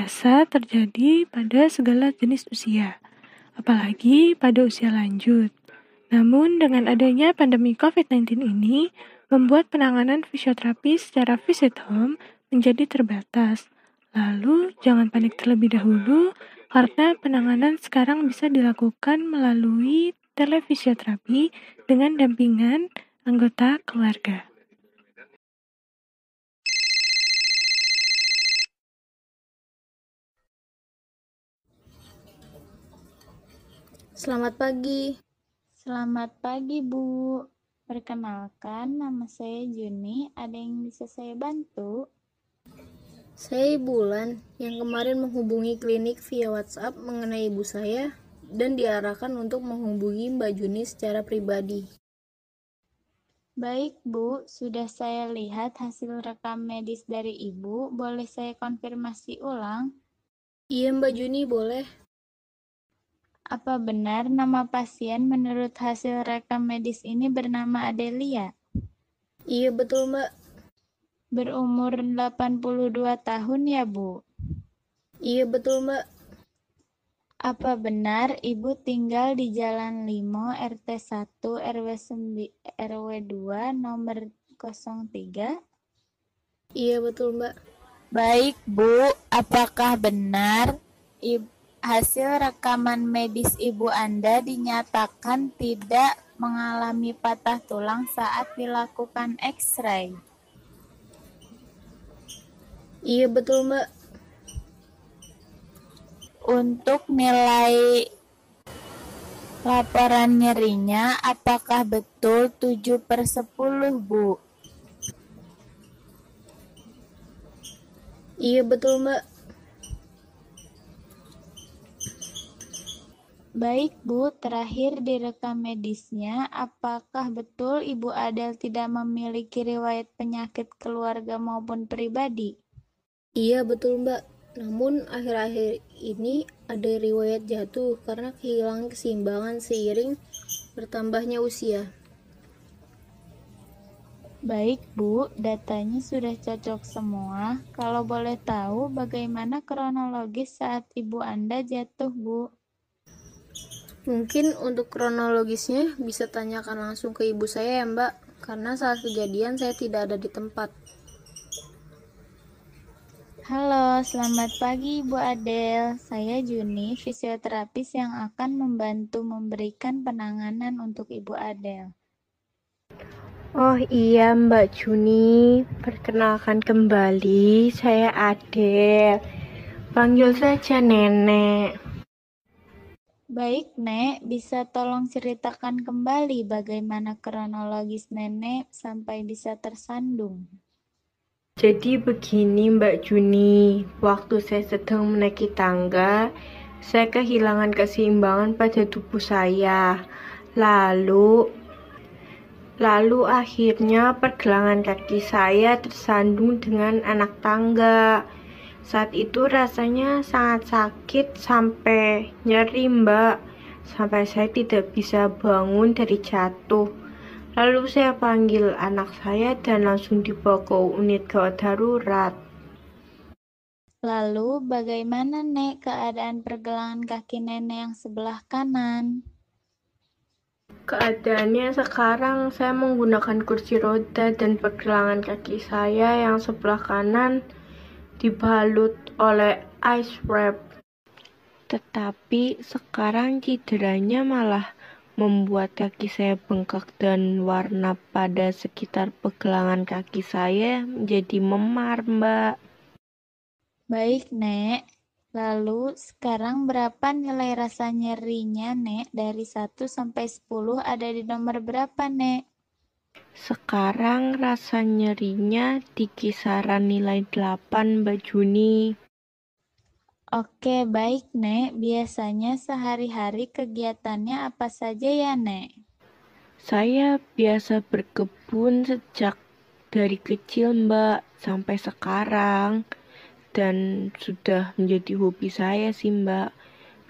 biasa terjadi pada segala jenis usia, apalagi pada usia lanjut. Namun, dengan adanya pandemi COVID-19 ini, membuat penanganan fisioterapi secara visit home menjadi terbatas. Lalu, jangan panik terlebih dahulu, karena penanganan sekarang bisa dilakukan melalui telefisioterapi dengan dampingan anggota keluarga. Selamat pagi. Selamat pagi, Bu. Perkenalkan, nama saya Juni. Ada yang bisa saya bantu? Saya Bulan yang kemarin menghubungi klinik via WhatsApp mengenai ibu saya dan diarahkan untuk menghubungi Mbak Juni secara pribadi. Baik, Bu. Sudah saya lihat hasil rekam medis dari Ibu. Boleh saya konfirmasi ulang? Iya, Mbak Juni, boleh. Apa benar nama pasien menurut hasil rekam medis ini bernama Adelia? Iya betul mbak. Berumur 82 tahun ya bu? Iya betul mbak. Apa benar ibu tinggal di Jalan Limo RT 1 RW 9, RW 2 nomor 03? Iya betul mbak. Baik bu, apakah benar ibu Hasil rekaman medis ibu Anda dinyatakan tidak mengalami patah tulang saat dilakukan X-ray. Iya betul mbak. Untuk nilai laporan nyerinya, apakah betul 7 per 10 bu? Iya betul mbak. Baik Bu, terakhir direkam medisnya, apakah betul Ibu Adel tidak memiliki riwayat penyakit keluarga maupun pribadi? Iya betul Mbak, namun akhir-akhir ini ada riwayat jatuh karena kehilangan keseimbangan seiring bertambahnya usia. Baik Bu, datanya sudah cocok semua. Kalau boleh tahu bagaimana kronologis saat Ibu Anda jatuh Bu? Mungkin untuk kronologisnya bisa tanyakan langsung ke ibu saya ya mbak, karena saat kejadian saya tidak ada di tempat. Halo, selamat pagi Ibu Adel. Saya Juni, fisioterapis yang akan membantu memberikan penanganan untuk Ibu Adel. Oh iya Mbak Juni, perkenalkan kembali, saya Adel. Panggil saja Nenek. Baik, Nek. Bisa tolong ceritakan kembali bagaimana kronologis Nenek sampai bisa tersandung? Jadi begini Mbak Juni, waktu saya sedang menaiki tangga, saya kehilangan keseimbangan pada tubuh saya. Lalu lalu akhirnya pergelangan kaki saya tersandung dengan anak tangga. Saat itu rasanya sangat sakit sampai nyeri mbak. Sampai saya tidak bisa bangun dari jatuh. Lalu saya panggil anak saya dan langsung dibawa ke unit gawat darurat. Lalu bagaimana Nek keadaan pergelangan kaki nenek yang sebelah kanan? Keadaannya sekarang saya menggunakan kursi roda dan pergelangan kaki saya yang sebelah kanan dibalut oleh ice wrap. Tetapi sekarang cederanya malah membuat kaki saya bengkak dan warna pada sekitar pergelangan kaki saya menjadi memar, Mbak. Baik, Nek. Lalu sekarang berapa nilai rasa nyerinya, Nek? Dari 1 sampai 10 ada di nomor berapa, Nek? Sekarang rasa nyerinya di kisaran nilai 8 Mbak Juni. Oke, baik Nek. Biasanya sehari-hari kegiatannya apa saja ya Nek? Saya biasa berkebun sejak dari kecil Mbak sampai sekarang dan sudah menjadi hobi saya sih Mbak.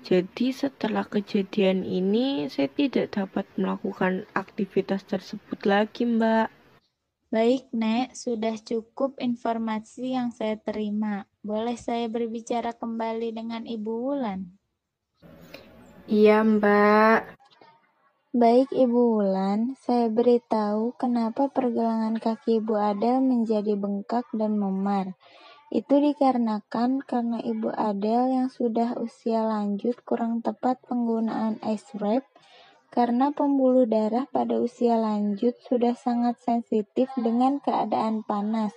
Jadi setelah kejadian ini saya tidak dapat melakukan aktivitas tersebut lagi, Mbak. Baik, Nek, sudah cukup informasi yang saya terima. Boleh saya berbicara kembali dengan Ibu Wulan? Iya, Mbak. Baik, Ibu Wulan, saya beritahu kenapa pergelangan kaki Ibu Adel menjadi bengkak dan memar. Itu dikarenakan karena Ibu Adel yang sudah usia lanjut kurang tepat penggunaan ice wrap karena pembuluh darah pada usia lanjut sudah sangat sensitif dengan keadaan panas,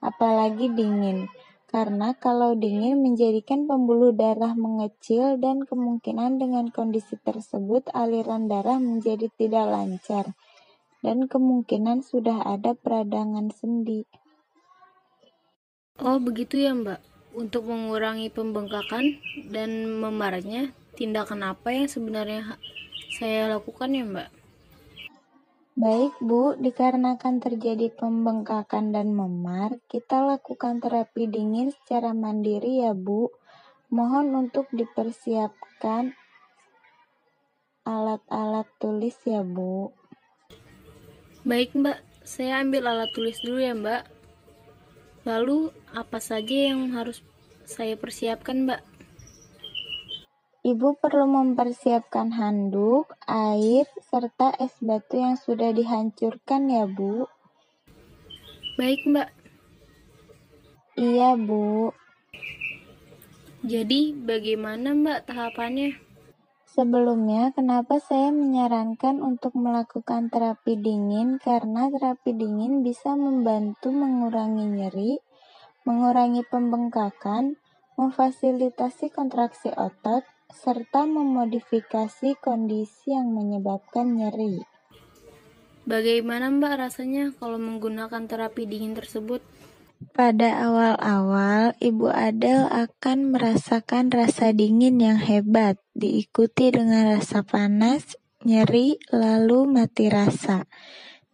apalagi dingin. Karena kalau dingin menjadikan pembuluh darah mengecil dan kemungkinan dengan kondisi tersebut aliran darah menjadi tidak lancar dan kemungkinan sudah ada peradangan sendi. Oh, begitu ya, Mbak. Untuk mengurangi pembengkakan dan memarnya, tindakan apa yang sebenarnya saya lakukan ya, Mbak? Baik, Bu. Dikarenakan terjadi pembengkakan dan memar, kita lakukan terapi dingin secara mandiri ya, Bu. Mohon untuk dipersiapkan alat-alat tulis ya, Bu. Baik, Mbak. Saya ambil alat tulis dulu ya, Mbak. Lalu, apa saja yang harus saya persiapkan, Mbak? Ibu perlu mempersiapkan handuk, air, serta es batu yang sudah dihancurkan ya, Bu. Baik, Mbak. Iya, Bu. Jadi, bagaimana, Mbak, tahapannya? Sebelumnya, kenapa saya menyarankan untuk melakukan terapi dingin? Karena terapi dingin bisa membantu mengurangi nyeri, mengurangi pembengkakan, memfasilitasi kontraksi otot, serta memodifikasi kondisi yang menyebabkan nyeri. Bagaimana Mbak rasanya kalau menggunakan terapi dingin tersebut? Pada awal-awal, Ibu Adel akan merasakan rasa dingin yang hebat, diikuti dengan rasa panas, nyeri, lalu mati rasa.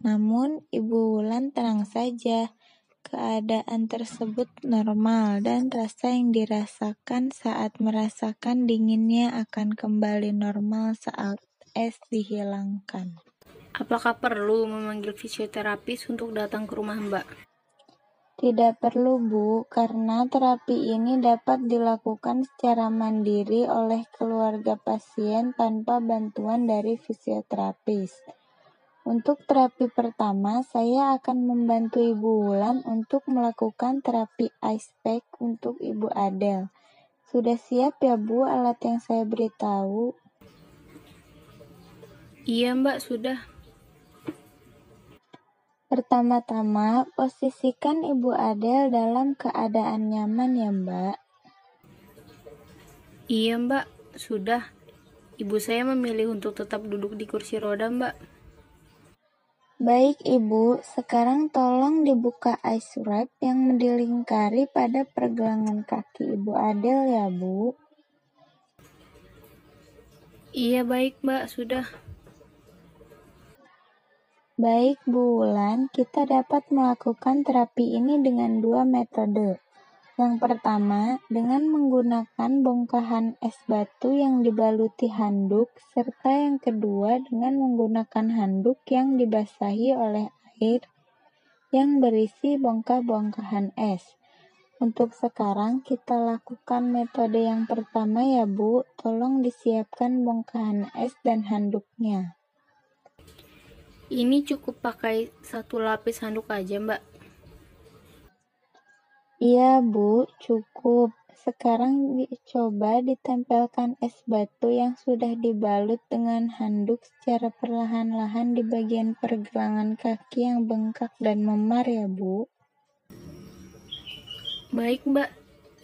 Namun, Ibu Wulan tenang saja, Keadaan tersebut normal dan rasa yang dirasakan saat merasakan dinginnya akan kembali normal saat es dihilangkan. Apakah perlu memanggil fisioterapis untuk datang ke rumah Mbak? Tidak perlu, Bu, karena terapi ini dapat dilakukan secara mandiri oleh keluarga pasien tanpa bantuan dari fisioterapis. Untuk terapi pertama, saya akan membantu Ibu Wulan untuk melakukan terapi ice pack untuk Ibu Adel. Sudah siap ya Bu alat yang saya beritahu? Iya Mbak, sudah. Pertama-tama, posisikan Ibu Adel dalam keadaan nyaman ya Mbak. Iya Mbak, sudah. Ibu saya memilih untuk tetap duduk di kursi roda Mbak. Baik Ibu, sekarang tolong dibuka ice wrap yang dilingkari pada pergelangan kaki Ibu Adel ya Bu. Iya baik Mbak, sudah. Baik Bu Wulan, kita dapat melakukan terapi ini dengan dua metode. Yang pertama, dengan menggunakan bongkahan es batu yang dibaluti handuk, serta yang kedua dengan menggunakan handuk yang dibasahi oleh air yang berisi bongkah-bongkahan es. Untuk sekarang kita lakukan metode yang pertama ya Bu, tolong disiapkan bongkahan es dan handuknya. Ini cukup pakai satu lapis handuk aja Mbak. Iya, Bu, cukup. Sekarang dicoba ditempelkan es batu yang sudah dibalut dengan handuk secara perlahan-lahan di bagian pergelangan kaki yang bengkak dan memar ya, Bu. Baik, Mbak.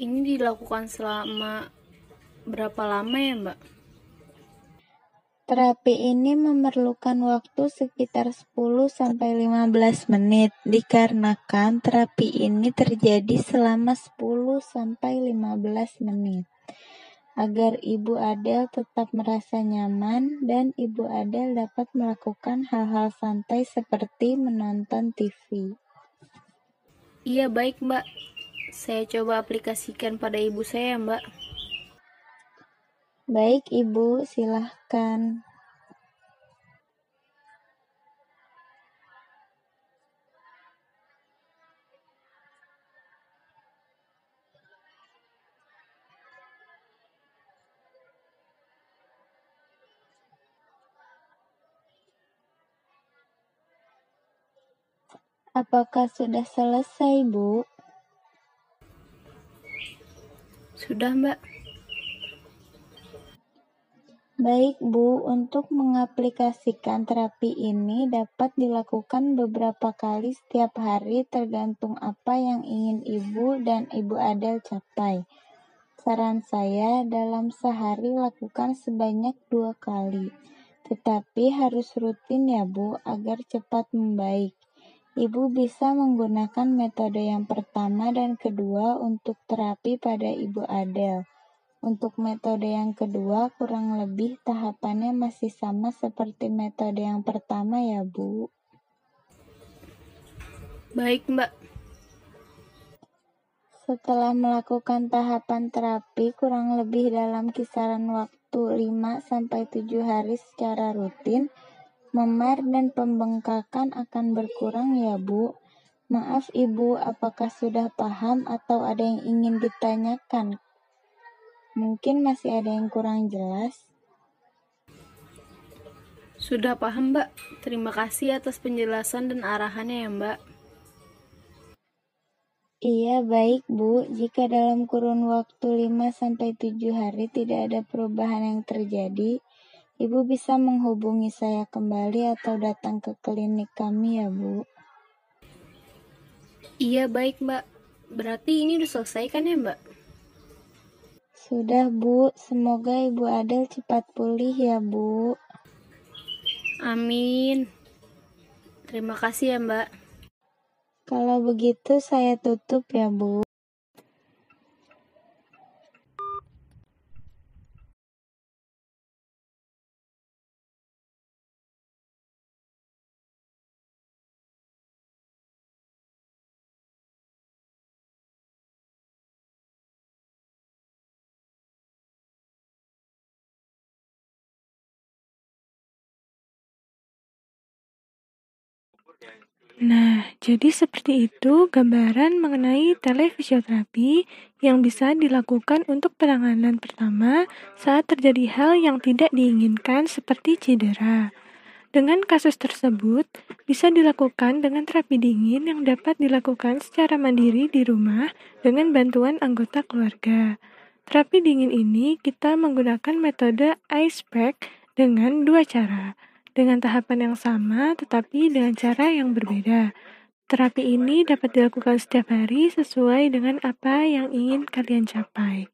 Ini dilakukan selama berapa lama ya, Mbak? Terapi ini memerlukan waktu sekitar 10-15 menit, dikarenakan terapi ini terjadi selama 10-15 menit. Agar Ibu Adel tetap merasa nyaman dan Ibu Adel dapat melakukan hal-hal santai seperti menonton TV. Iya baik mbak, saya coba aplikasikan pada ibu saya mbak. Baik, Ibu, silahkan. Apakah sudah selesai, Bu? Sudah, Mbak. Baik, Bu. Untuk mengaplikasikan terapi ini dapat dilakukan beberapa kali setiap hari tergantung apa yang ingin Ibu dan Ibu Adel capai. Saran saya, dalam sehari lakukan sebanyak dua kali. Tetapi harus rutin ya, Bu, agar cepat membaik. Ibu bisa menggunakan metode yang pertama dan kedua untuk terapi pada Ibu Adel. Untuk metode yang kedua, kurang lebih tahapannya masih sama seperti metode yang pertama ya, Bu. Baik, Mbak. Setelah melakukan tahapan terapi kurang lebih dalam kisaran waktu 5-7 hari secara rutin, memar dan pembengkakan akan berkurang ya, Bu. Maaf Ibu, apakah sudah paham atau ada yang ingin ditanyakan? Mungkin masih ada yang kurang jelas. Sudah paham, Mbak. Terima kasih atas penjelasan dan arahannya ya, Mbak. Iya, baik, Bu. Jika dalam kurun waktu 5-7 hari tidak ada perubahan yang terjadi, Ibu bisa menghubungi saya kembali atau datang ke klinik kami ya, Bu. Iya, baik, Mbak. Berarti ini udah selesai kan ya, Mbak? Sudah, Bu. Semoga Ibu Adel cepat pulih ya, Bu. Amin. Terima kasih ya, Mbak. Kalau begitu saya tutup ya, Bu. Nah, jadi seperti itu gambaran mengenai telefisioterapi yang bisa dilakukan untuk penanganan pertama saat terjadi hal yang tidak diinginkan seperti cedera. Dengan kasus tersebut, bisa dilakukan dengan terapi dingin yang dapat dilakukan secara mandiri di rumah dengan bantuan anggota keluarga. Terapi dingin ini kita menggunakan metode ice pack dengan dua cara dengan tahapan yang sama tetapi dengan cara yang berbeda. Terapi ini dapat dilakukan setiap hari sesuai dengan apa yang ingin kalian capai.